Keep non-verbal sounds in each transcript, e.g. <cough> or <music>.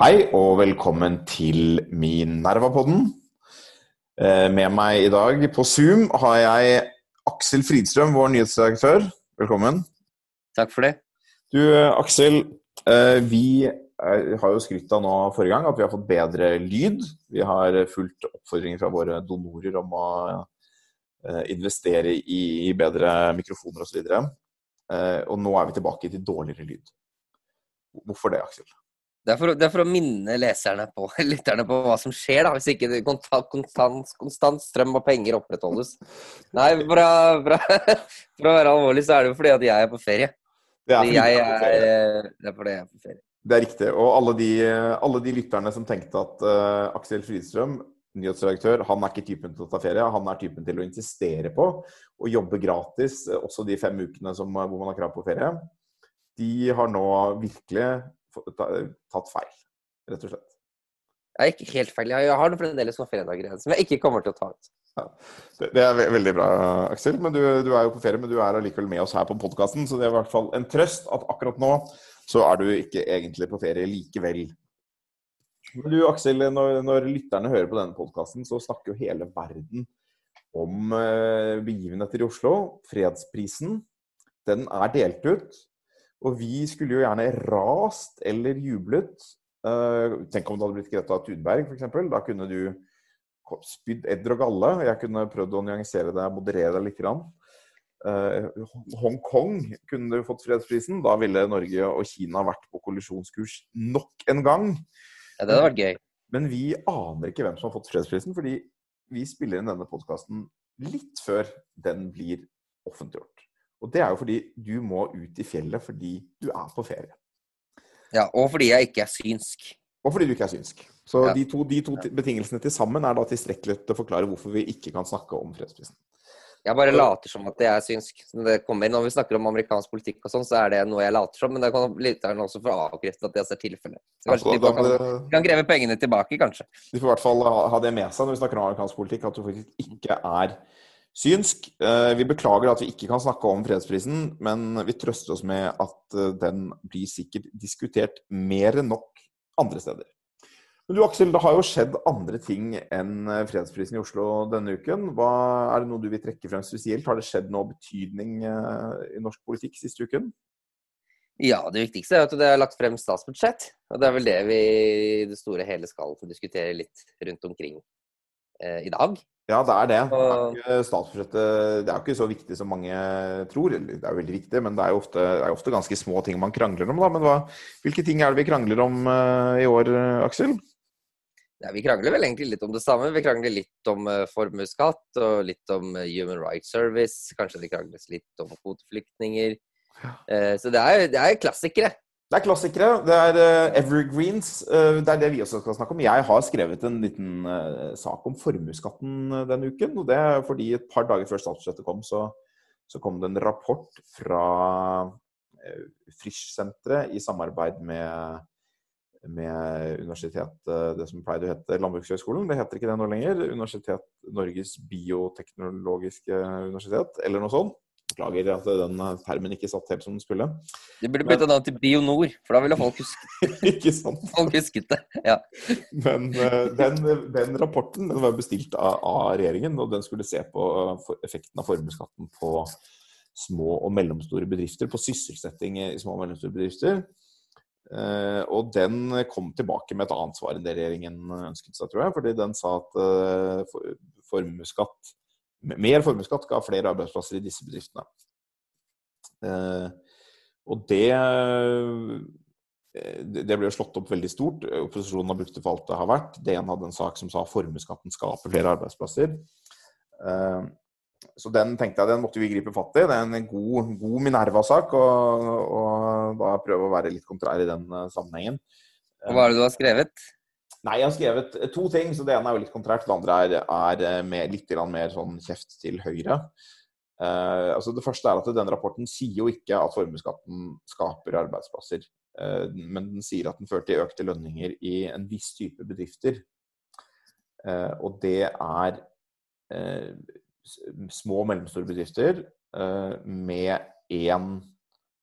Hei og velkommen til Minerva-podden. Eh, med meg i dag på Zoom har jeg Aksel Fridstrøm, vår nyhetsredaktør. Velkommen. Takk for det. Du, Aksel. Eh, vi har jo skrytt av nå forrige gang at vi har fått bedre lyd. Vi har fulgt oppfordringer fra våre donorer om å eh, investere i bedre mikrofoner osv. Og, og nå er vi tilbake til dårligere lyd. Hvorfor det, Aksel? Det er, for, det er, for, å minne leserne på, <laughs> lytterne på hva som skjer, da, hvis ikke konstant, konstant, konstant strøm og penger opprettholdes. Nei, for å, <laughs> for, å, være alvorlig, så er det jo fordi at jeg er på ferie. Det er, jeg er, er, det er fordi jeg er på ferie. Det er riktig. Og alle de, alle de lytterne som tenkte at uh, Aksel Fridstrøm, nyhetsredaktør, han er ikke typen til å ta ferie. Han er typen til å insistere på å jobbe gratis også de fem ukene som, hvor man har krav på ferie. De har nå virkelig tatt feil, rett og slett. Jeg er ikke helt feil. Jeg har fremdeles noen fredager igjen som jeg ikke kommer til å ta ut. Ja, det, det, er veldig bra, Aksel. Men du, du, er jo på ferie, men du er allikevel med oss her på podkasten. Så det er i hvert fall en trøst at akkurat nå så er du ikke egentlig på ferie likevel. Men du Aksel, når, når lytterne hører på denne podkasten, så snakker jo hele verden om eh, begivenheter i Oslo. Fredsprisen, den er delt ut. Og vi skulle jo gjerne rast eller jublet. Uh, tenk om det hadde blitt Greta Thunberg, f.eks. Da kunne du spydd edder og galle. Jeg kunne prøvd å nyansere deg, moderere deg litt. Uh, Hongkong kunne du fått fredsprisen. Da ville Norge og Kina vært på kollisjonskurs nok en gang. Ja, Det hadde vært gøy. Men vi aner ikke hvem som har fått fredsprisen, fordi vi spiller inn denne podkasten litt før den blir offentliggjort. Og det er jo fordi du må ut i fjellet fordi du er på ferie. Ja, og fordi jeg ikke er synsk. Og fordi du ikke er synsk. Så ja. de, to, de to, betingelsene til sammen er da tilstrekkelig til å forklare hvorfor vi ikke kan snakke om fredsprisen. Jeg bare later som at jeg er synsk. Det kommer, når vi snakker om amerikansk politikk og sånn, så er det noe jeg later som, men det kan lytteren også få avkrefte at det er tilfellet. Så kanskje de kan, kan, kreve pengene tilbake, kanskje. De får i hvert fall ha det med seg når vi snakker om amerikansk politikk, at du faktisk ikke er synsk. Eh, vi beklager at vi ikke kan snakke om fredsprisen, men vi trøster oss med at eh, den blir sikkert diskutert mer enn nok andre steder. Men du Aksel, det har jo skjedd andre ting enn eh, fredsprisen i Oslo denne uken. Hva, er det noe du vil trekke frem spesielt? Har det skjedd noe betydning i norsk politikk siste uken? Ja, det viktigste er at det er lagt frem statsbudsjett. Og det er vel det vi i det store hele skal diskutere litt rundt omkring eh, i dag. Ja, det er det. Statsbudsjettet det er jo ikke så viktig som mange tror. Det er jo veldig viktig, men det er jo ofte, er ofte ganske små ting man krangler om. Da. Men hva, hvilke ting er det vi krangler om uh, i år, Aksel? Ja, vi krangler vel egentlig litt om det samme. Vi krangler litt om uh, formuesskatt og litt om uh, Human Rights Service. Kanskje det krangles litt om kvoteflyktninger. Ja. så det er, det er klassikere. Det er klassikere. Det er uh, evergreens. Uh, det er det vi også skal snakke om. Jeg har skrevet en liten uh, sak om formuesskatten denne uken. og Det er fordi et par dager før statsbudsjettet kom, så, så, kom det en rapport fra Frisch-senteret i samarbeid med, med universitet, det som pleide å hete Landbrukshøgskolen. Det heter ikke det nå lenger. Universitet Norges bioteknologiske universitet, eller noe sånt. Beklager at den termen ikke satt helt som den skulle. Du burde bytta navn til BioNor, for da ville folk husket <laughs> Ikke sant? <laughs> Folk husket det, ja. Men uh, den, den, rapporten den var bestilt av, av, regjeringen, og den skulle se på uh, effekten av formuesskatten på små og mellomstore bedrifter, på sysselsetting i små og mellomstore bedrifter. Uh, og den kom tilbake med et annet svar enn det regjeringen ønsket seg, tror jeg. Fordi den sa at uh, formuesskatt mer formuesskatt ga flere arbeidsplasser i disse bedriftene. Eh, og det eh, det ble slått opp veldig stort. Opposisjonen har brukt det for alt det har vært. DN hadde en sak som sa at formuesskatten skaper flere arbeidsplasser. Eh, så den tenkte jeg den måtte vi gripe fatt i. Det er en god, god Minerva-sak, og, og, da prøve å være litt kontrær i den sammenhengen. Og hva er det du har skrevet? Nei, jeg har skrevet to ting. så Det ene er jo litt kontrært. Det andre er, er eh, med litt mer sånn kjeft til høyre. Uh, altså det første er at Denne rapporten sier jo ikke at formuesskatten skaper arbeidsplasser. Uh, men den sier at den fører til økte lønninger i en viss type bedrifter. Uh, og det er små og mellomstore bedrifter med én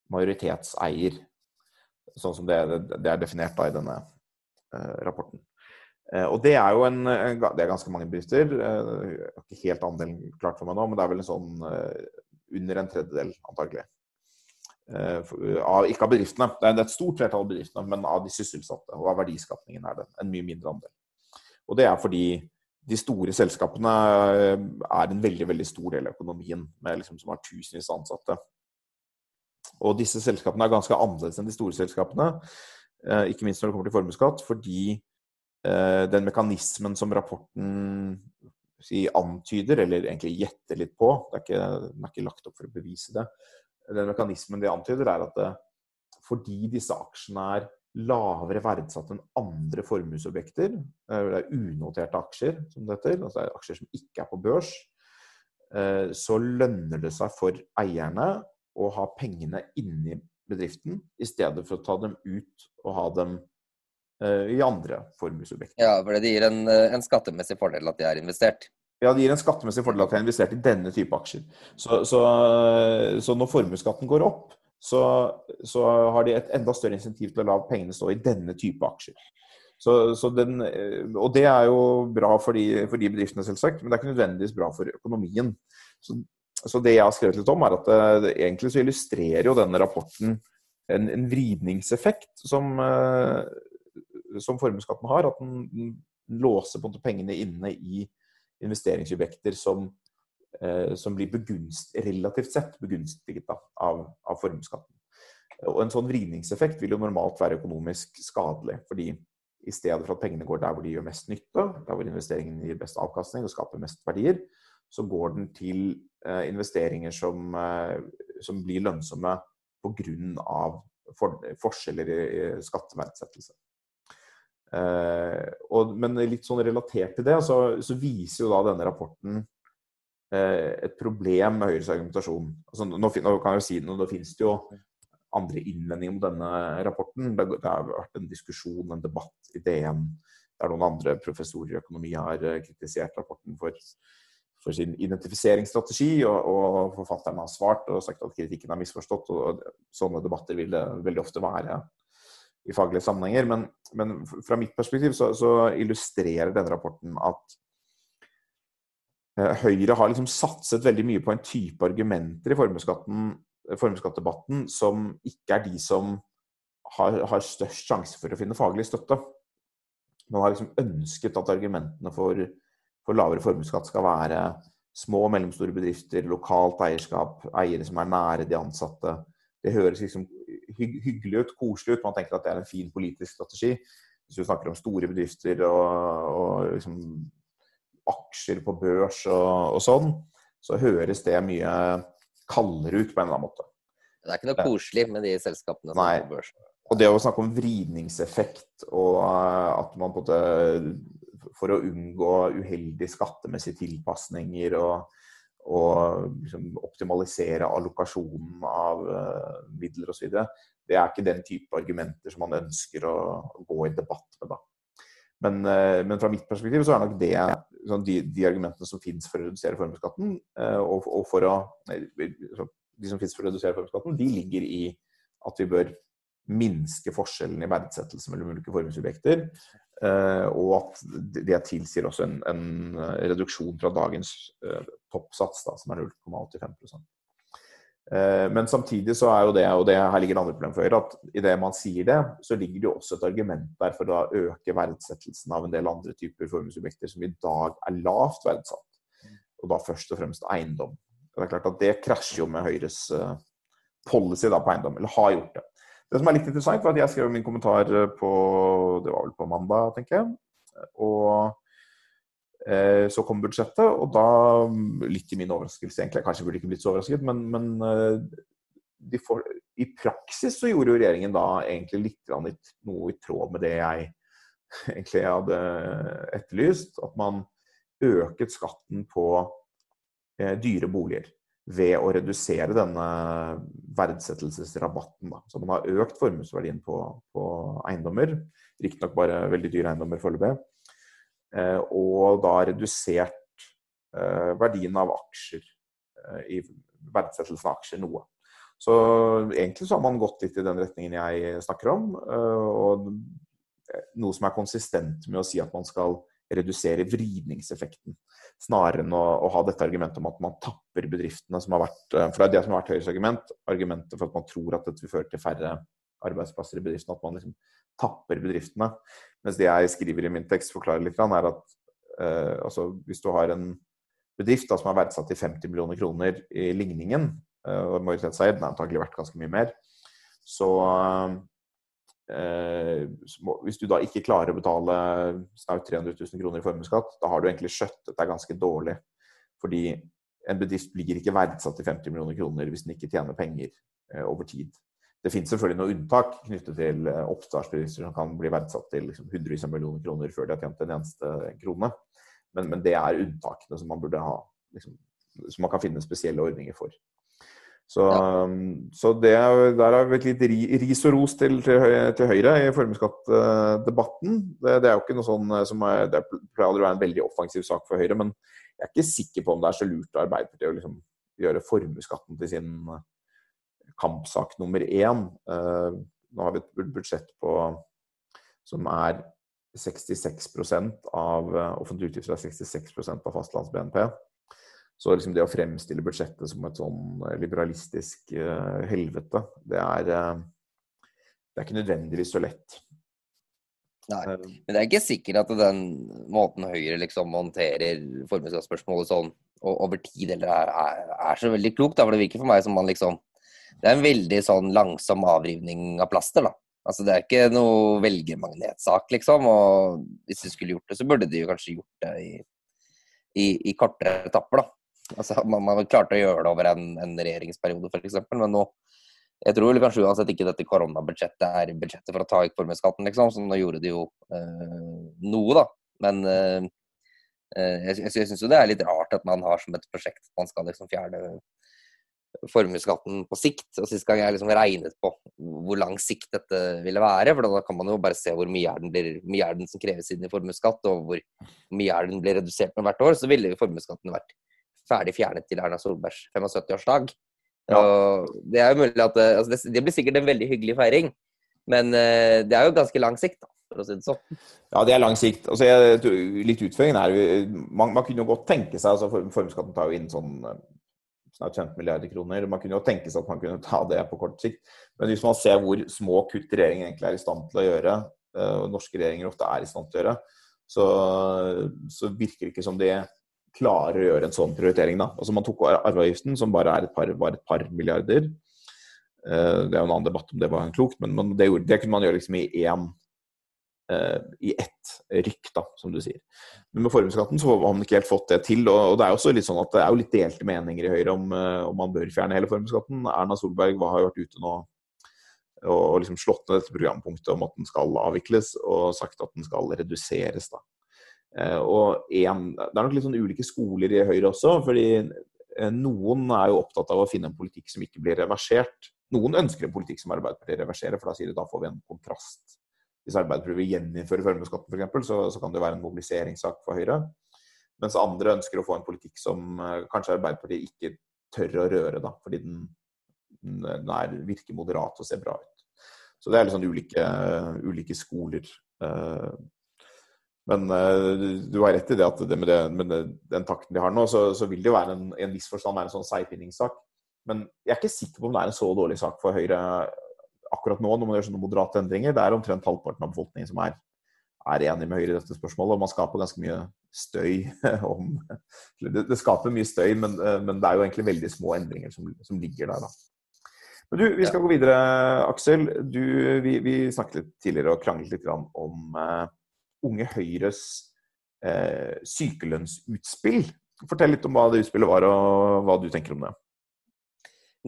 majoritetseier. Sånn som det, det er definert da i denne rapporten. Og det er jo en, det er ganske mange bedrifter. Har ikke helt andelen klart for meg nå, men det er vel en sånn under en tredjedel, antagelig. Av, ikke av bedriftene, det er et stort flertall av bedriftene, men av de sysselsatte og av verdiskapningen er det en mye mindre andel. Og det er fordi de store selskapene er en veldig veldig stor del av økonomien, liksom, som har tusenvis av ansatte. Og disse selskapene er ganske annerledes enn de store selskapene, eh, ikke minst når det kommer til formuesskatt, fordi eh, den mekanismen som rapporten si, antyder, eller egentlig gjetter litt på, det er ikke, den er ikke lagt opp for å bevise det, den mekanismen de antyder, er at det, fordi disse aksjene er lavere verdsatt enn andre formuesobjekter, eh, det er unoterte aksjer, som det heter, altså det er aksjer som ikke er på børs, så lønner det seg for eierne å ha pengene inni bedriften, i stedet for å ta dem ut og ha dem i andre formuesobjekter. Ja, for det gir en, eh, en, skattemessig fordel at de er investert? Ja, det gir en skattemessig fordel at de er investert i denne type aksjer. Så, så, så når formuesskatten går opp, så, så, har de et enda større insentiv til å la pengene stå i denne type aksjer. Den, eh, og det er jo bra for de, for de, bedriftene, selvsagt, men det er ikke nødvendigvis bra for økonomien. Så så det jeg har skrevet litt om, er at det, eh, egentlig så illustrerer jo denne rapporten en, en vridningseffekt som, som formuesskatten har. At den, låser pengene inne i investeringsobjekter som, eh, som blir begunst, relativt sett begunstiget da, av, av formuesskatten. Og en sånn vridningseffekt vil jo normalt være økonomisk skadelig. fordi i stedet for at pengene går der hvor de gjør mest nytte, der hvor investeringen gir best avkastning og skaper mest verdier, så går den til eh, investeringer som, eh, som blir lønnsomme pga. For, forskjeller i, i skatteverdsettelse. Eh, og, men litt sånn relatert til det, så, så viser jo da denne rapporten eh, et problem med Høyres argumentasjon. Altså, nå, nå, kan jeg jo si det, nå finnes det jo andre innvendinger mot denne rapporten. Det, det, har vært en diskusjon, en debatt i DN der noen andre professorer i økonomi har eh, kritisert rapporten for for sin identifiseringsstrategi, og, og forfatteren har svart og sagt at kritikken er misforstått. og Sånne debatter vil det veldig ofte være i faglige sammenhenger. Men, men fra mitt perspektiv så, så, illustrerer denne rapporten at eh, Høyre har liksom satset veldig mye på en type argumenter i formuesskattdebatten som ikke er de som har, har, størst sjanse for å finne faglig støtte. Man har liksom ønsket at argumentene for for lavere formuesskatt skal være små og mellomstore bedrifter, lokalt eierskap, eiere som er nære de ansatte. Det høres liksom hyggelig ut, koselig ut. Man tenker at det er en fin politisk strategi. Hvis du snakker om store bedrifter og, og liksom aksjer på børs og, og, sånn, så høres det mye kaldere ut på en eller annen måte. Det er ikke noe koselig med de selskapene som er på børs. Og det å snakke om vridningseffekt og at man på en måte for å unngå uheldige skattemessige tilpasninger og, og liksom optimalisere allokasjonen av uh, midler osv. Det er ikke den type argumenter som man ønsker å, å gå i debatt med. da. Men, uh, men, fra mitt perspektiv så er nok det sånn, de, de, argumentene som finnes for å redusere formuesskatten, uh, og, og, for å De som finnes for å redusere formuesskatten, de ligger i at vi bør minske forskjellen i verdsettelse mellom ulike formuesobjekter. Eh, og at det tilsier også en, en eh, reduksjon fra dagens uh, toppsats, da, som er 0,85 uh, Men samtidig så er jo det, og det her ligger det andre problem for Høyre, at i det man sier det, så ligger det jo også et argument der for å øke verdsettelsen av en del andre typer formuesobjekter som i dag er lavt verdsatt. Og da først og fremst eiendom. Det er klart at det krasjer jo med Høyres policy da på eiendom, eller har gjort det. Det som er litt interessant, var at jeg skrev min kommentar på det var vel på mandag, tenker jeg. Og eh, så kom budsjettet, og da, litt i min overraskelse egentlig, kanskje burde ikke blitt så overrasket, men, men eh, får, i praksis så gjorde jo regjeringen da egentlig litt noe i tråd med det jeg <laughs> egentlig hadde etterlyst. At man øket skatten på eh, dyre boliger ved å redusere denne verdsettelsesrabatten. Da. Så man har økt formuesverdien på, på eiendommer, riktignok bare veldig dyre eiendommer foreløpig, eh, og da redusert eh, verdien av aksjer eh, i verdsettelsen av aksjer noe. Så egentlig så har man gått litt i den retningen jeg snakker om. Og noe som er konsistent med å si at man skal redusere vridningseffekten, snarere enn å, å, ha dette argumentet om at man tapper bedriftene, som har vært For det er det som har vært Høyres argument. Argumentet for at man tror at dette vil føre til færre arbeidsplasser i bedriftene, at man liksom tapper bedriftene. Mens det jeg skriver i min tekst, forklarer litt, er at eh, altså, hvis du har en bedrift da, som er verdsatt til 50 millioner kroner i ligningen, eh, og majoritetseier, den er antagelig verdt ganske mye mer, så eh, hvis du da ikke klarer å betale snaut 300 000 kroner i formuesskatt, da har du egentlig skjøttet deg ganske dårlig. Fordi en bedrift blir ikke verdsatt til 50 millioner kroner hvis den ikke tjener penger eh, over tid. Det finnes selvfølgelig noen unntak knyttet til eh, oppstartsbedrifter som kan bli verdsatt til liksom, hundrevis av millioner kroner før de har tjent en eneste krone. Men, men, det er unntakene som man burde ha, liksom, som man kan finne spesielle ordninger for. Så, ja. Um, så det, der har vi et litt ris og ros til, til, til Høyre i formuesskattdebatten. Det, det, er jo ikke noe sånn eh, som er, det pleier aldri å være en veldig offensiv sak for Høyre, men jeg er ikke sikker på om det er så lurt av Arbeiderpartiet å liksom gjøre formuesskatten til sin kampsak nummer én. Uh, nå har vi et budsjett på, som er 66% av offentlige utgifter er 66% av fastlands-BNP. Så liksom det å fremstille budsjettet som et sånn uh, liberalistisk helvete, det er, det er ikke nødvendigvis så lett. Nei, men det er ikke sikkert at den måten Høyre liksom håndterer formuesskattspørsmålet sånn over tid eller er, er, er, så veldig klokt. For det virker for meg som man liksom det er en veldig sånn langsom avrivning av plaster, da. Altså Det er ikke noe velgermagnetsak, liksom. Og hvis de skulle gjort det, så burde de jo kanskje gjort det i, i, i kortere etapper, da. Altså Man, man klarte å gjøre det over en, en regjeringsperiode, f.eks. Men nå Jeg tror kanskje uansett ikke dette koronabudsjettet er budsjettet for å ta ut formuesskatten, liksom. Så nå gjorde de jo øh, noe, da. Men øh, jeg, jeg, jeg syns jo det er litt rart at man har som et prosjekt at man skal liksom fjerne formuesskatten på sikt. Og Sist gang jeg liksom regnet på hvor lang sikt dette ville være. For da kan man jo bare se hvor mye er den, blir, mye er den som kreves inn i formuesskatt, og hvor mye er den blir redusert med hvert år. Så ville formuesskatten vært ferdig fjernet til Erna Solbergs 75-årsdag. Ja. Det er jo mulig at altså det, det, blir sikkert en veldig hyggelig feiring, men uh, det er jo ganske lang sikt, da, for å si det sånn. Ja, det er lang sikt. Altså, jeg, litt utføringen er man, man kunne jo godt tenke seg altså Formuesskatten tar jo inn sånn snart 15 milliarder kroner. Man kunne jo tenke seg at man kunne ta det på kort sikt. Men hvis man ser hvor små kutt regjeringen egentlig er i stand til å gjøre, eh, og norske regjeringer ofte er i stand til å gjøre, så, så virker det ikke som de klarer å gjøre en sånn prioritering. da. Altså Man tok arveavgiften, som bare et par, var et par milliarder. Eh, det er jo en annen debatt om det var klokt, men det, det kunne man gjøre liksom i én Eh, i ett rykk, da, som du sier. Men med formuesskatten så har man ikke helt fått det til. Og, det er også litt sånn at det er jo litt delte meninger i Høyre om, eh, om man bør fjerne hele formuesskatten. Erna Solberg har jo vært ute nå og liksom slått ned dette programpunktet om at den skal avvikles, og sagt at den skal reduseres. da. Eh, og en, Det er nok litt sånn ulike skoler i Høyre også. fordi Noen er jo opptatt av å finne en politikk som ikke blir reversert. Noen ønsker en politikk som Arbeiderpartiet reverserer, for da sier de da får vi en kontrast hvis Arbeiderpartiet vil gjeninnføre formuesskatten f.eks., så, så kan det være en mobiliseringssak for Høyre. Mens andre ønsker å få en politikk som uh, kanskje Arbeiderpartiet ikke tør å røre, da, fordi den, den er, virker moderat og ser bra ut. Så det er litt sånn ulike, ulike skoler. Uh, men du har rett i det at det med, det, med den takten de har nå, så, så vil det jo være en, en viss forstand være en sånn seigpinningssak. Men jeg er ikke sikker på om det er en så dårlig sak for Høyre akkurat nå, når man gjør sånne moderate endringer, det er omtrent halvparten av befolkningen som er, er enig med Høyre i dette spørsmålet. Og man skaper ganske mye støy <laughs> om Det, det skaper mye støy, men, eh, men, det er jo egentlig veldig små endringer som, som ligger der, da. Men du, vi skal ja. gå videre, Aksel. Du, vi, vi, snakket litt tidligere og kranglet litt om uh, Unge Høyres eh, sykelønnsutspill. Fortell litt om hva det utspillet var, og hva du tenker om det.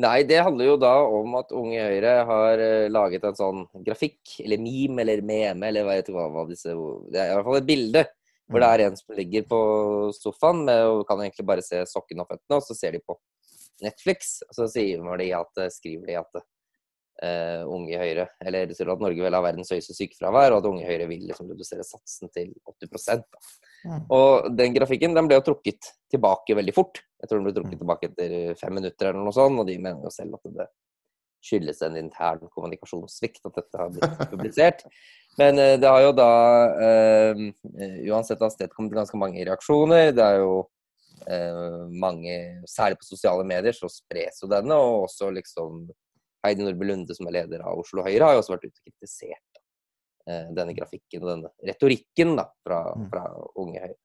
Nei, det handler jo da om at Unge Høyre har uh, laget en sånn grafikk, eller meme, eller meme, eller hva hva, hva disse Det er i hvert fall et bilde hvor det mm. er en som ligger på sofaen med, og kan egentlig bare se sokken og føttene, og så ser de på Netflix. Og så sier de at, eh, skriver de at uh, Unge Høyre Eller det at Norge vil ha verdens høyeste sykefravær, og at Unge Høyre vil liksom redusere satsen til 80 da. Mm. Og den grafikken den ble jo trukket tilbake veldig fort. Jeg tror den ble trukket mm. tilbake etter fem minutter eller noe sånt, og de mener jo selv at det skyldes en intern kommunikasjonssvikt at dette har blitt <laughs> publisert. Men eh, det har jo da øh, uansett avstedkommet ganske mange reaksjoner. Det er jo øh, mange, særlig på sosiale medier, så spres jo denne. Og også liksom Heidi Nordby Lunde, som er leder av Oslo Høyre, har jo også vært ute og kritisert da, denne grafikken og denne retorikken da, fra, Mm. fra Unge Høyre.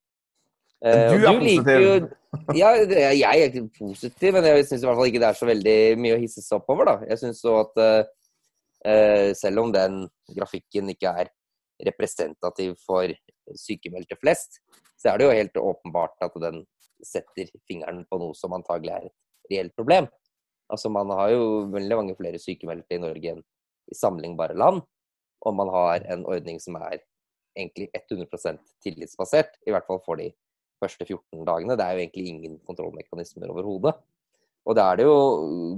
Men Eh, du er du positiv. jo- ja, jeg er ikke positiv, men jeg syns i hvert fall ikke det er så veldig mye å hisse seg opp over. da. Jeg synes så at eh, eh, selv om den grafikken ikke er representativ for sykemeldte flest, så er det jo helt åpenbart at den setter fingeren på noe som antagelig er et reelt problem. Altså Man har jo veldig mange flere sykemeldte i Norge enn i sammenlignbare land. Og man har en ordning som er egentlig 100% tillitsbasert, i hvert fall for de første 14 dagene. Det er jo egentlig ingen kontrollmekanismer overhodet. Og da er det jo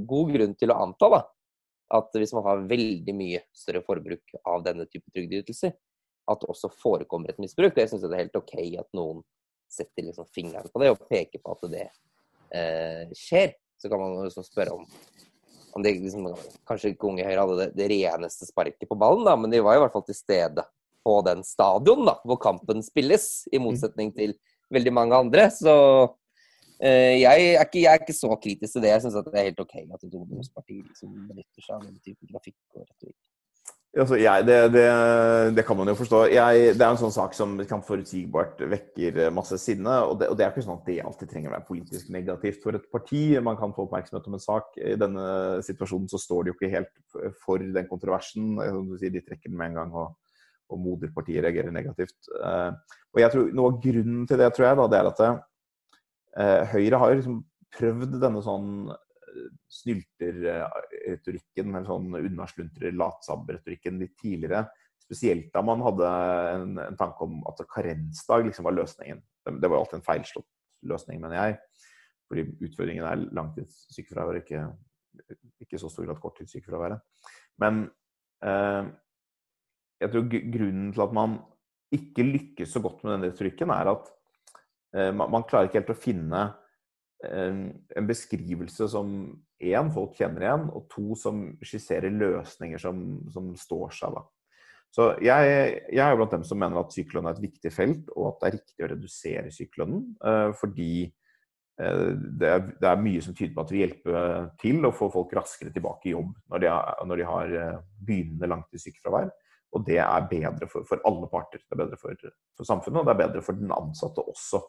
god grunn til å anta da, at hvis man har veldig mye større forbruk av denne type trygdeytelser, at det også forekommer et misbruk. Og jeg syns det er helt OK at noen setter liksom fingeren på det og peker på at det eh, skjer. Så kan man liksom spørre om, om det liksom, Kanskje ikke Unge Høyre hadde det, det reneste sparket på ballen, da, men de var i hvert fall til stede på den stadion da, hvor kampen spilles, i motsetning til veldig mange andre. Så eh, jeg, er ikke, jeg er ikke så kritisk til det. Jeg syns det er helt OK at et ungdomsparti liksom benytter seg av den type grafikk og retorikk. Altså, jeg, det, det, det kan man jo forstå. Jeg, det er en sånn sak som kan forutsigbart vekker eh, masse sinne. Og det, og det er ikke sånn at det alltid trenger å være politisk negativt for et parti. Man kan få oppmerksomhet om en sak. I denne situasjonen så står de jo ikke helt for den kontroversen. Sier, de trekker den med en gang, og, og moderpartiet reagerer negativt. Eh, og jeg tror Noe av grunnen til det tror jeg da, det er at eh, Høyre har liksom prøvd denne sånn snylterretorikken, eller sånn unnasluntrer-latsabb-retorikken litt tidligere. Spesielt da man hadde en, en tanke om at karensdag liksom var løsningen. Det, det var alltid en feilslått løsning, mener jeg. Fordi utfordringen er langtidssykefravær, ikke, ikke så stor grad korttidssykefraværet. Men eh, jeg tror grunnen til at man ikke lykkes så godt med den retorikken, er at eh, man, man klarer ikke helt å finne en, beskrivelse som én, folk kjenner igjen, og to, som skisserer løsninger som, som står seg. da. Så jeg, jeg er blant dem som mener at sykelønn er et viktig felt, og at det er riktig å redusere sykelønnen. eh, fordi eh, det er, det er mye som tyder på at vi vil hjelpe til å få folk raskere tilbake i jobb når de har, når de har eh, begynnende langtidssykefravær. Og det er bedre for, for alle parter. Det er bedre for, for samfunnet, og det er bedre for den ansatte også.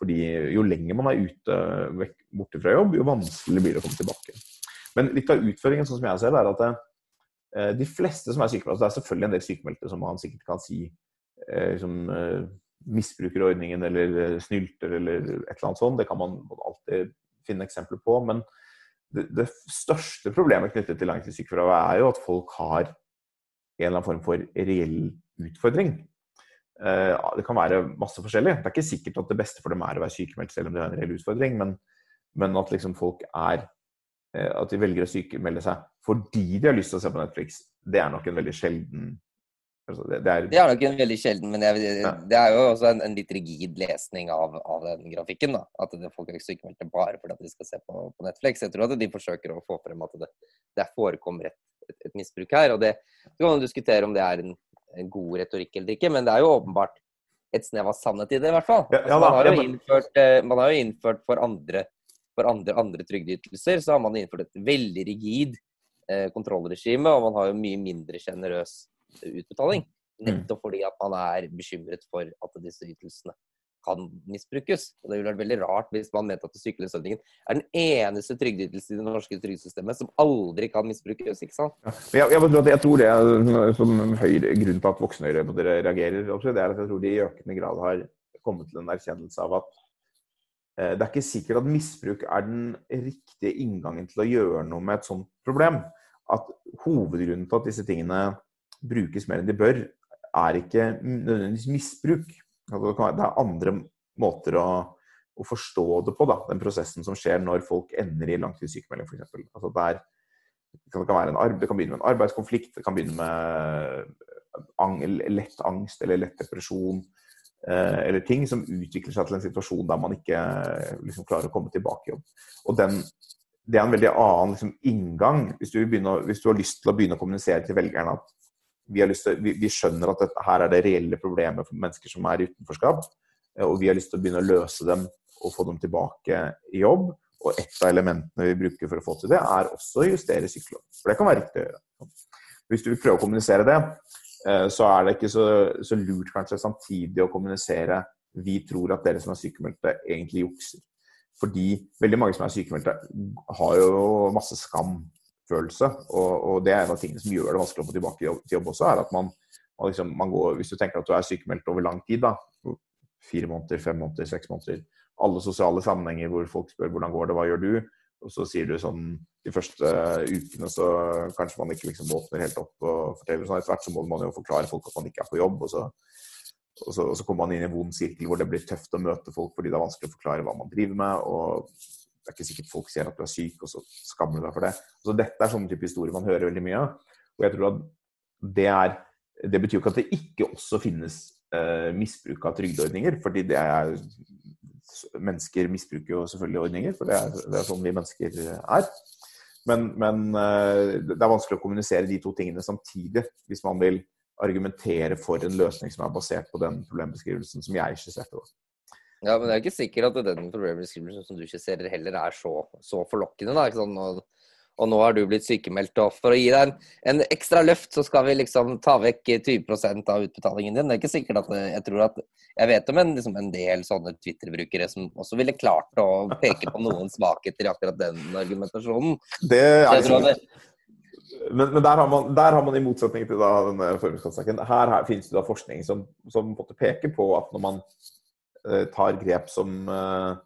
Fordi jo lenger man er ute vekk, borte fra jobb, jo vanskeligere blir det å komme tilbake. Men litt av utfordringen, sånn som jeg ser det, er at eh, de fleste som er sykemeldte Det er selvfølgelig en del sykemeldte som man sikkert kan si eh, som eh, misbruker ordningen eller eh, snylter eller et eller annet sånt. Det kan man alltid finne eksempler på. Men det, det største problemet knyttet til langtidssykefravær er jo at folk har en eller annen form for reell utfordring. Eh, Det kan være masse forskjellig. Det er ikke sikkert at det beste for dem er å være sykemeldt selv om de har en reell utfordring, men, men at liksom folk er eh, At de velger å sykemelde seg fordi de har lyst til å se på Netflix, det er nok en veldig sjelden altså det, det er, Det er nok en veldig sjelden, men jeg, det er jo også en, en litt rigid lesning av, av den grafikken. da, At det, folk er ikke sykemeldte bare fordi de skal se på, på Netflix. Jeg tror at de forsøker å få frem at det, det forekommer et, et, et misbruk her. og det, Så kan man diskutere om det er en god retorikk eller ikke, men det er jo åpenbart et snev av sannhet i det, i hvert fall. Altså, man, har jo innført, eh, man har jo innført for andre, for andre, andre trygdeytelser, så har man innført et veldig rigid eh, kontrollregime, og man har jo mye mindre sjenerøs utbetaling. Nettopp fordi at man er bekymret for at disse ytelsene kan misbrukes. Og Det ville vært veldig rart hvis man mente at sykelønnsordningen er den eneste trygdeytelsen i det norske trygdesystemet som aldri kan misbrukes. ikke sant? Ja. Jeg, jeg, jeg tror det er som høyre, grunnen til at voksne reagerer, også, det er at jeg tror de i økende grad har kommet til en erkjennelse av at eh, det er ikke sikkert at misbruk er den riktige inngangen til å gjøre noe med et sånt problem. At hovedgrunnen til at disse tingene brukes mer enn de bør, er ikke nødvendigvis misbruk. Altså, det, er andre måter å, å forstå det på, da, den prosessen som skjer når folk ender i langtidssykemelding f.eks. Altså, det, er, det, kan, det, det kan begynne med en arbeidskonflikt, det kan begynne med ang, lett angst eller lett depresjon. Eh, eller ting som utvikler seg til en situasjon der man ikke liksom, klarer å komme tilbake i jobb. Og den, det er en veldig annen liksom, inngang. Hvis du, begynne, hvis du, har lyst til å begynne å kommunisere til velgerne at vi, til, vi, vi, skjønner at dette, her er det reelle problemet for mennesker som er i utenforskap. Og vi har lyst til å begynne å løse dem og få dem tilbake i jobb. Og et av elementene vi bruker for å få til det, er også å justere sykelov. For det kan være riktig å gjøre. Hvis du vil prøve å kommunisere det, eh, så er det ikke så, så lurt kanskje samtidig å kommunisere vi tror at dere som er sykemeldte, egentlig jukser. Fordi veldig mange som er sykemeldte, har jo masse skamfølelse. Og, og det er en av tingene som gjør det vanskelig å få tilbake til jobb også, er at man, man, liksom, man går, Hvis du tenker at du er sykemeldt over lang tid, da, fire måneder, fem måneder, seks måneder, alle sosiale sammenhenger hvor folk spør hvordan går det, hva gjør du? Og så sier du sånn de første ukene så kanskje man ikke liksom åpner helt opp og forteller sånn. Etter hvert så må man jo forklare folk at man ikke er på jobb. Og så, og så, og så kommer man inn i en vond sirkel hvor det blir tøft å møte folk fordi det er vanskelig å forklare hva man driver med. og det er ikke sikkert folk ser at du er syk, og så skammer du deg for det. Så Dette er sånne type historier man hører veldig mye av. Og jeg tror at det er Det betyr jo ikke at det ikke også finnes eh, misbruk av trygdeordninger, fordi det er mennesker misbruker jo selvfølgelig ordninger, for det er, det er sånn vi mennesker er. Men, men, eh, det er vanskelig å kommunisere de to tingene samtidig hvis man vil argumentere for en løsning som er basert på den problembeskrivelsen som jeg skisserte. Ja, men det er ikke sikkert at den problembeskrivelsen som du skisserer heller er så, så forlokkende. da, ikke sånn, og nå har du blitt sykemeldt. Og for å gi deg en, en, ekstra løft, så skal vi liksom ta vekk 20% av utbetalingen din. Det er ikke sikkert at jeg tror at Jeg vet om en, liksom en del sånne Twitter-brukere som også ville klart å peke på noen svakheter i akkurat den argumentasjonen. Det er sånn. Men, men der, har man, der, har man, i motsetning til da, denne formuesskattesaken her, her, finnes det da forskning som, som peker på at når man tar grep som, uh,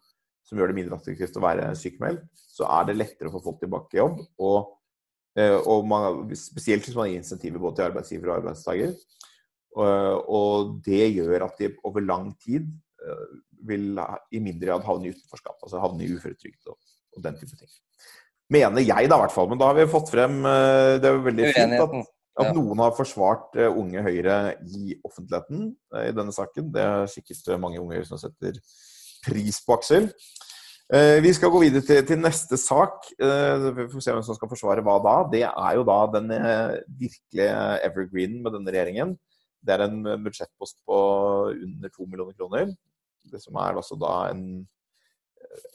som gjør det mindre attraktivt å være sykemeldt, så er det lettere å få folk tilbake i jobb. Og, eh, og man, spesielt hvis man gir insentiver både til arbeidsgiver og arbeidstaker. Og, det gjør at de over lang tid eh, vil i mindre grad havne i utenforskap. Altså havne i uføretrygd og, og, den type ting. Mener jeg, da, i hvert fall. Men da har vi fått frem eh, Det er jo veldig fint at, at noen har forsvart Unge Høyre i offentligheten i denne saken. Det er sikkert mange unge Høyre som setter pris på, Aksel. Eh, vi skal gå videre til, til neste sak. Eh, vi får se hvem som skal forsvare hva da. Det er jo da den eh, virkelige evergreen med denne regjeringen. Det er en budsjettpost på under to millioner kroner. Det som er altså da en,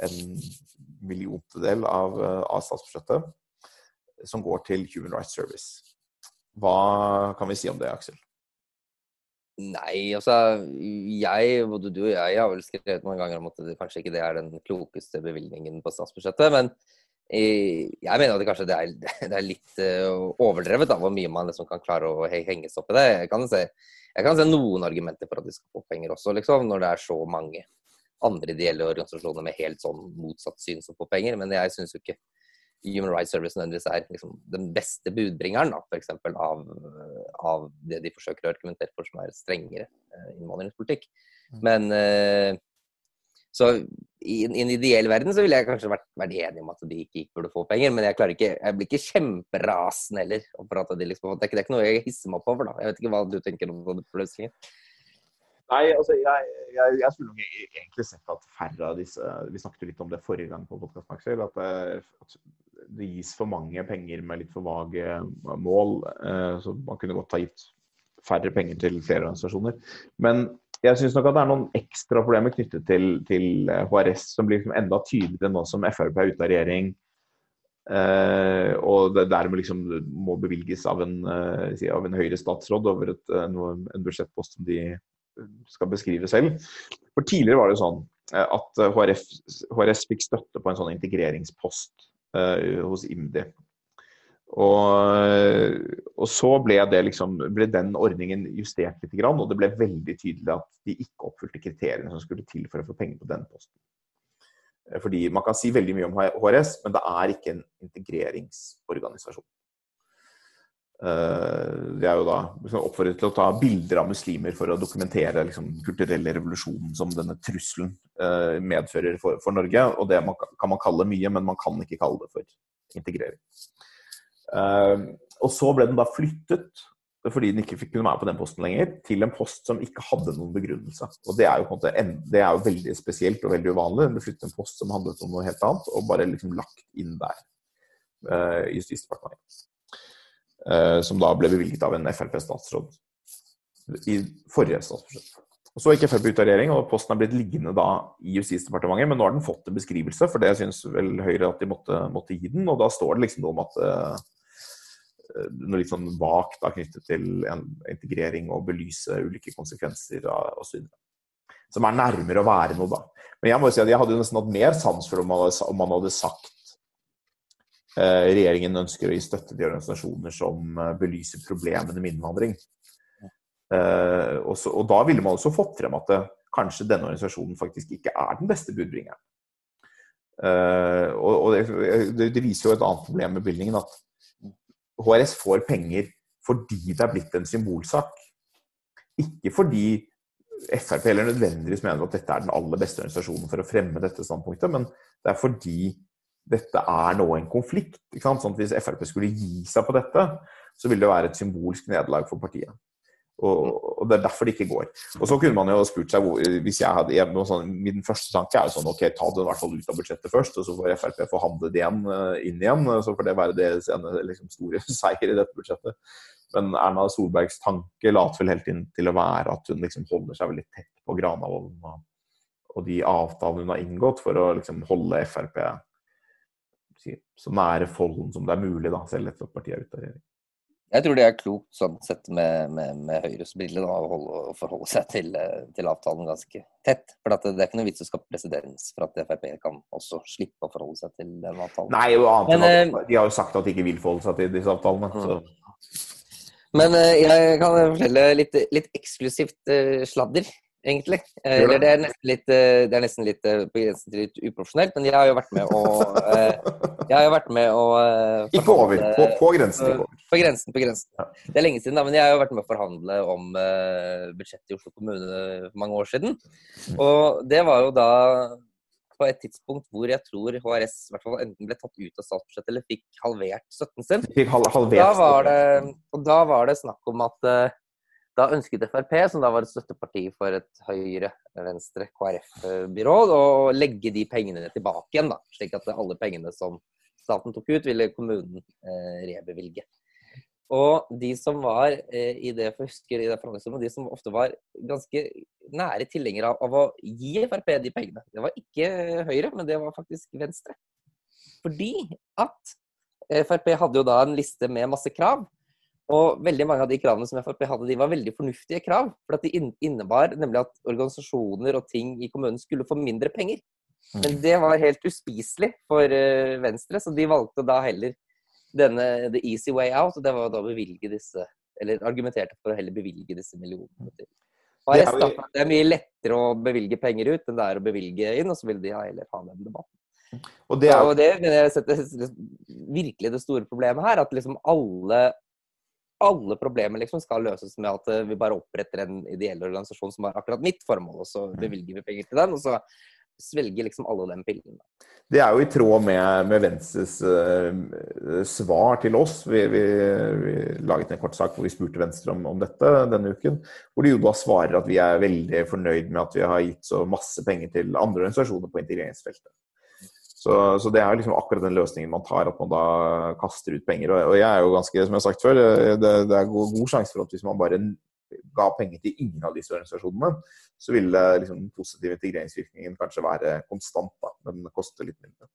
en milliontedel av, av statsbudsjettet som går til Human Rights Service. Hva kan vi si om det, Aksel? Nei, altså jeg, både du og jeg har vel skrevet mange ganger om at det, kanskje ikke det er den klokeste bevilgningen på statsbudsjettet. Men jeg mener at det kanskje det er, <laughs> det er litt uh, overdrevet av hvor mye man liksom kan klare å henges opp i det. Jeg kan, se, jeg kan se noen argumenter for at de skal få penger også, liksom, når det er så mange andre ideelle organisasjoner med helt sånn motsatt syn som får penger. Men jeg syns jo ikke Human Rights Service nødvendigvis er liksom den beste budbringeren da, for eksempel, av, av det de forsøker å argumentere for som er strengere uh, innvandringspolitikk. Mm. Men uh, så i, i, en ideell verden så ville jeg kanskje vært, vært enig om at de ikke, ikke burde få penger, men jeg, klarer ikke, jeg blir ikke kjemperasende heller. For at de liksom, det, er ikke, det er ikke noe jeg hisser meg opp over. da. Jeg vet ikke hva du tenker om det løsningen. Nei, altså jeg, jeg, jeg skulle nok e-, egentlig sett at færre av disse Vi snakket jo litt om det forrige gang på podkasten. At, at, det gis for mange penger med litt for vage mål. Eh, så man kunne godt ha gitt færre penger til flere organisasjoner. Men jeg syns nok at det er noen ekstra problemer knyttet til, til HRS som blir liksom enda tydeligere nå som Frp er ute av regjering. Uh, og det dermed liksom må bevilges av en, av en høyere statsråd over et, noe, en budsjettpost som de skal beskrive selv. For Tidligere var det sånn at HRF, HRS fikk støtte på en sånn integreringspost hos IMDi. Og, og, så ble, liksom, ble, den ordningen justert litt, og det ble veldig tydelig at de ikke oppfylte kriteriene som skulle til for å få penger på den posten. Eh, fordi Man kan si veldig mye om HRS, men det er ikke en integreringsorganisasjon. Eh, det er jo da liksom, oppfordret til å ta bilder av muslimer for å dokumentere liksom, kulturelle revolusjonen som denne trusselen medfører for, for Norge. Og det kan man kalle mye, men man kan ikke kalle det for integrering. Uh, og så ble den da flyttet, fordi den ikke kunne være på den posten lenger, til en post som ikke hadde noen begrunnelse. Og Det er jo på en måte, det er jo veldig spesielt og veldig uvanlig. Den ble flyttet en post som handlet om noe helt annet, og bare liksom lagt inn der Justisdepartementet. Eh, som da ble bevilget av en Frp-statsråd i forrige statsbudsjett. Så gikk Frp ut av regjering, og posten er blitt liggende da i Justisdepartementet. Men nå har den fått en beskrivelse, for det syns vel Høyre at de måtte, måtte, gi den. Og da står det liksom noe om at uh, noe litt sånn vagt knyttet til en integrering og belyse ulike konsekvenser osv. Som er nærmere å være noe, da. Men jeg må jo si at jeg hadde nesten hatt mer sans for om om man hadde sagt regjeringen ønsker å gi støtte til organisasjoner som uh, belyser problemene med innvandring. Uh, og, da ville man også fått frem at det, kanskje denne organisasjonen faktisk ikke er den beste budbringeren. Og det, det, viser jo et annet problem med bevilgningen, at HRS får penger fordi det er blitt en symbolsak. Ikke fordi Frp eller nødvendigvis mener at dette er den aller beste organisasjonen for å fremme dette standpunktet, men det er fordi dette er nå en konflikt. Sånn at Hvis Frp skulle gi seg på dette, så ville det være et symbolsk nederlag for partiet. Og, og, Det er derfor det ikke går. Og Så kunne man jo spurt seg hvor, hvis jeg hadde jeg, sånn, Min første tanke er jo sånn ok, ta det i hvert fall ut av budsjettet først, og så får Frp forhandle det igjen, eh, inn igjen. Så får det være deres liksom, store <laughs> seier i dette budsjettet. Men Erna Solbergs tanke later vel helt inn til å være at hun liksom holder seg veldig tett på Granavolden og, og, de avtalene hun har inngått, for å liksom holde Frp så nære folden som det er mulig, da, selv etter at partiet er ute av regjering. Jeg tror det er klokt sånn sett med, med, med Høyres briller å, å forholde seg til, til, avtalen ganske tett. For det, det er ikke noe vits å skape presedens for at Frp kan også slippe å forholde seg til den avtalen. Nei, og annet Men, at, eh, de har jo sagt at de ikke vil forholde seg til disse avtalene. Mm. Men eh, jeg kan fortelle litt, litt eksklusivt sladder egentlig. Eh, eller det er nesten litt, eh, det er nesten litt eh, på grensen til litt uprofesjonelt, men jeg har jo vært med å Jeg har jo vært med å Ikke over. På, på grensen. Ikke over. På grensen, på grensen. Ja. Det er lenge siden, da, men jeg har jo vært med å forhandle om budsjettet i Oslo kommune for mange år siden. Mm. Og det var jo da på et tidspunkt hvor jeg tror HRS i hvert fall enten ble tatt ut av statsbudsjettet eller fikk halvert støtten sin. Fikk halvert da var det, og da var det snakk om at da ønsket Frp, som da var et støtteparti for et høyre-venstre KrF-byråd, å legge de pengene tilbake igjen. da, Slik at alle pengene som staten tok ut, ville kommunen eh, rebevilge. Og de som var eh, i det husker i det forhandlingsrommet, de som ofte var ganske nære tilhengere av, av, å gi Frp de pengene, det var ikke Høyre, men det var faktisk Venstre. Fordi at Frp hadde jo da en liste med masse krav og veldig mange av de kravene som Frp hadde, de var veldig fornuftige krav. For at de innebar nemlig at organisasjoner og ting i kommunen skulle få mindre penger. Mm. Men det var helt uspiselig for uh, Venstre, så de valgte da heller denne the easy way out. Og det var da å bevilge disse Eller argumenterte for å heller bevilge disse millionene til det er, det er mye lettere å bevilge penger ut enn det er å bevilge inn, og så vil de heller ha den debatten. Og det, er... og det mener jeg setter virkelig det store problemet her. At liksom alle alle problemer liksom skal løses med at eh, vi bare oppretter en ideell organisasjon som har akkurat mitt formål, og så mm. bevilger vi penger til den. og så svelger liksom alle den pillene. Det er jo i tråd med, med Venstres uh, svar til oss. Vi, vi, vi, laget en kort sak hvor vi spurte Venstre om, om, dette denne uken. Hvor de jo da svarer at vi er veldig fornøyd med at vi har gitt så masse penger til andre organisasjoner på integreringsfeltet. Så, så, det er liksom akkurat den løsningen man tar, at man da kaster ut penger. Og, jeg er jo ganske, som jeg har sagt før, eh, det, det er god, god sjanse for at hvis man bare ga penger til ingen av disse organisasjonene, så ville liksom, den positive integreringsvirkningen kanskje være konstant, da, men koste litt mindre.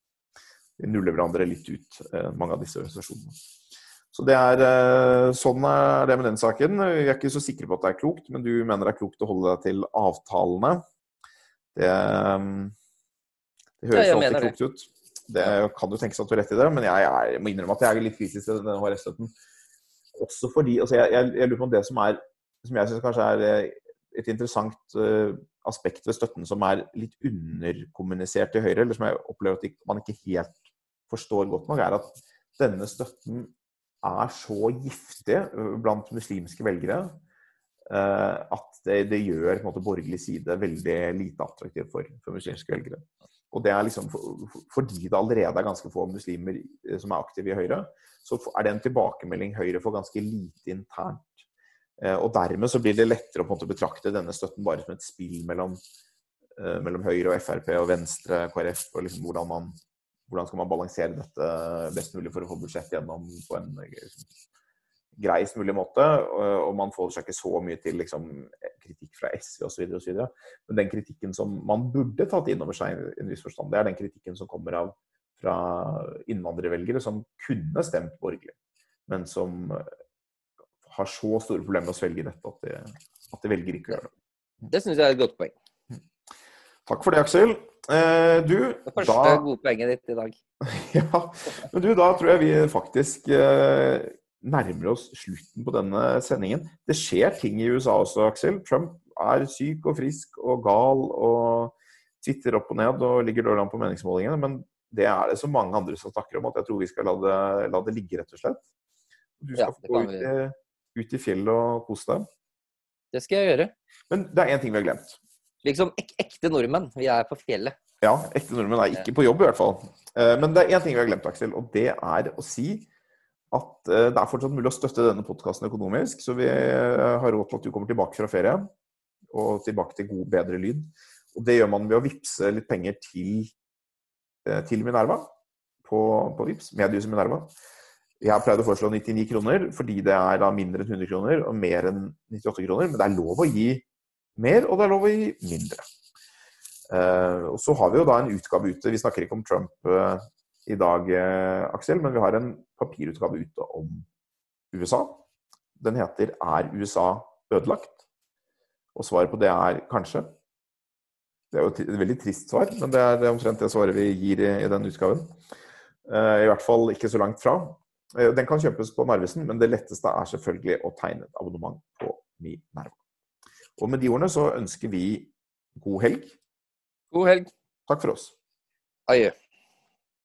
Vi nuller hverandre litt ut, eh, mange av disse organisasjonene. Så det er, eh, Sånn er det med den saken. Vi er ikke så sikre på at det er klokt, men du mener det er klokt å holde deg til avtalene. Det det høres ja, alltid klokt ut. Det kan jo tenkes at du har rett i det, men jeg, jeg, må innrømme at jeg er litt kritisk til denne HRS-støtten. Også fordi altså jeg, jeg, jeg, lurer på om det som er som jeg syns kanskje er eh, et interessant uh, aspekt ved støtten som er litt underkommunisert i Høyre, eller som jeg opplever at man ikke helt forstår godt nok, er at denne støtten er så giftig eh, blant muslimske velgere at det, det, gjør måte, borgerlig side veldig lite attraktivt for, for muslimske velgere. Og det er liksom fordi det allerede er ganske få muslimer eh, som er aktive i Høyre, så er det en tilbakemelding Høyre får ganske lite internt. Eh, og dermed så blir det lettere å på en måte betrakte denne støtten bare som et spill mellom, eh, mellom Høyre og Frp og Venstre, KrF, og liksom hvordan, man, hvordan skal man balansere dette best mulig for å få budsjett gjennom på en greiest mulig måte. Og, man får seg ikke så mye til liksom, kritikk fra SV osv. Men den kritikken som man burde tatt inn over seg, i en viss forstand, det er den kritikken som kommer av fra innvandrervelgere som kunne stemt borgerlig, men som har så store problemer med å svelge dette at de, at de velger ikke å gjøre det. Det syns jeg er et godt poeng. Takk for det, Aksel. Eh, du, Det første da gode poenget ditt i dag. <laughs> Ja, men du, da tror jeg vi faktisk eh, nærmer oss slutten på denne sendingen. Det skjer ting i USA også, Aksel. Trump er syk og frisk og gal og twitter opp og ned og ligger dårlig an på meningsmålingene. Men det er det så mange andre som snakker om at jeg tror vi skal la det, la det ligge, rett og slett. Du skal Ja, få gå ut i, ut i fjellet og kose deg. Det skal jeg gjøre. Men det er én ting vi har glemt. Liksom ek ekte nordmenn. Vi er på fjellet. Ja, ekte nordmenn er ikke på jobb i hvert fall. Eh, Men det er én ting vi har glemt, Aksel, og det er å si at eh, det er fortsatt mulig å støtte denne podkasten økonomisk. Så vi eh, har råd til at du kommer tilbake fra ferie, og tilbake til god, bedre lyd. Og det gjør man ved å vippse litt penger til, eh, til Minerva på, på Vips, mediehuset Minerva. Jeg har pleid å foreslå 99 kroner, fordi det er da mindre enn 100 kroner og mer enn 98 kroner. Men det er lov å gi mer, og det er lov å gi mindre. Uh, og så har vi jo da en utgave ute. Vi snakker ikke om Trump i dag, eh, Aksel, men vi har en papirutgave ute om USA. Den heter 'Er USA ødelagt?' Og svaret på det er kanskje. Det er jo et veldig trist svar, men det er omtrent det svaret vi gir i, i den utgaven. Eh, I hvert fall ikke så langt fra. Eh, Den kan kjøpes på Narvesen, men det letteste er selvfølgelig å tegne et abonnement på Minerva. Og med de ordene så ønsker vi god helg. God helg. Takk for oss. Adjø.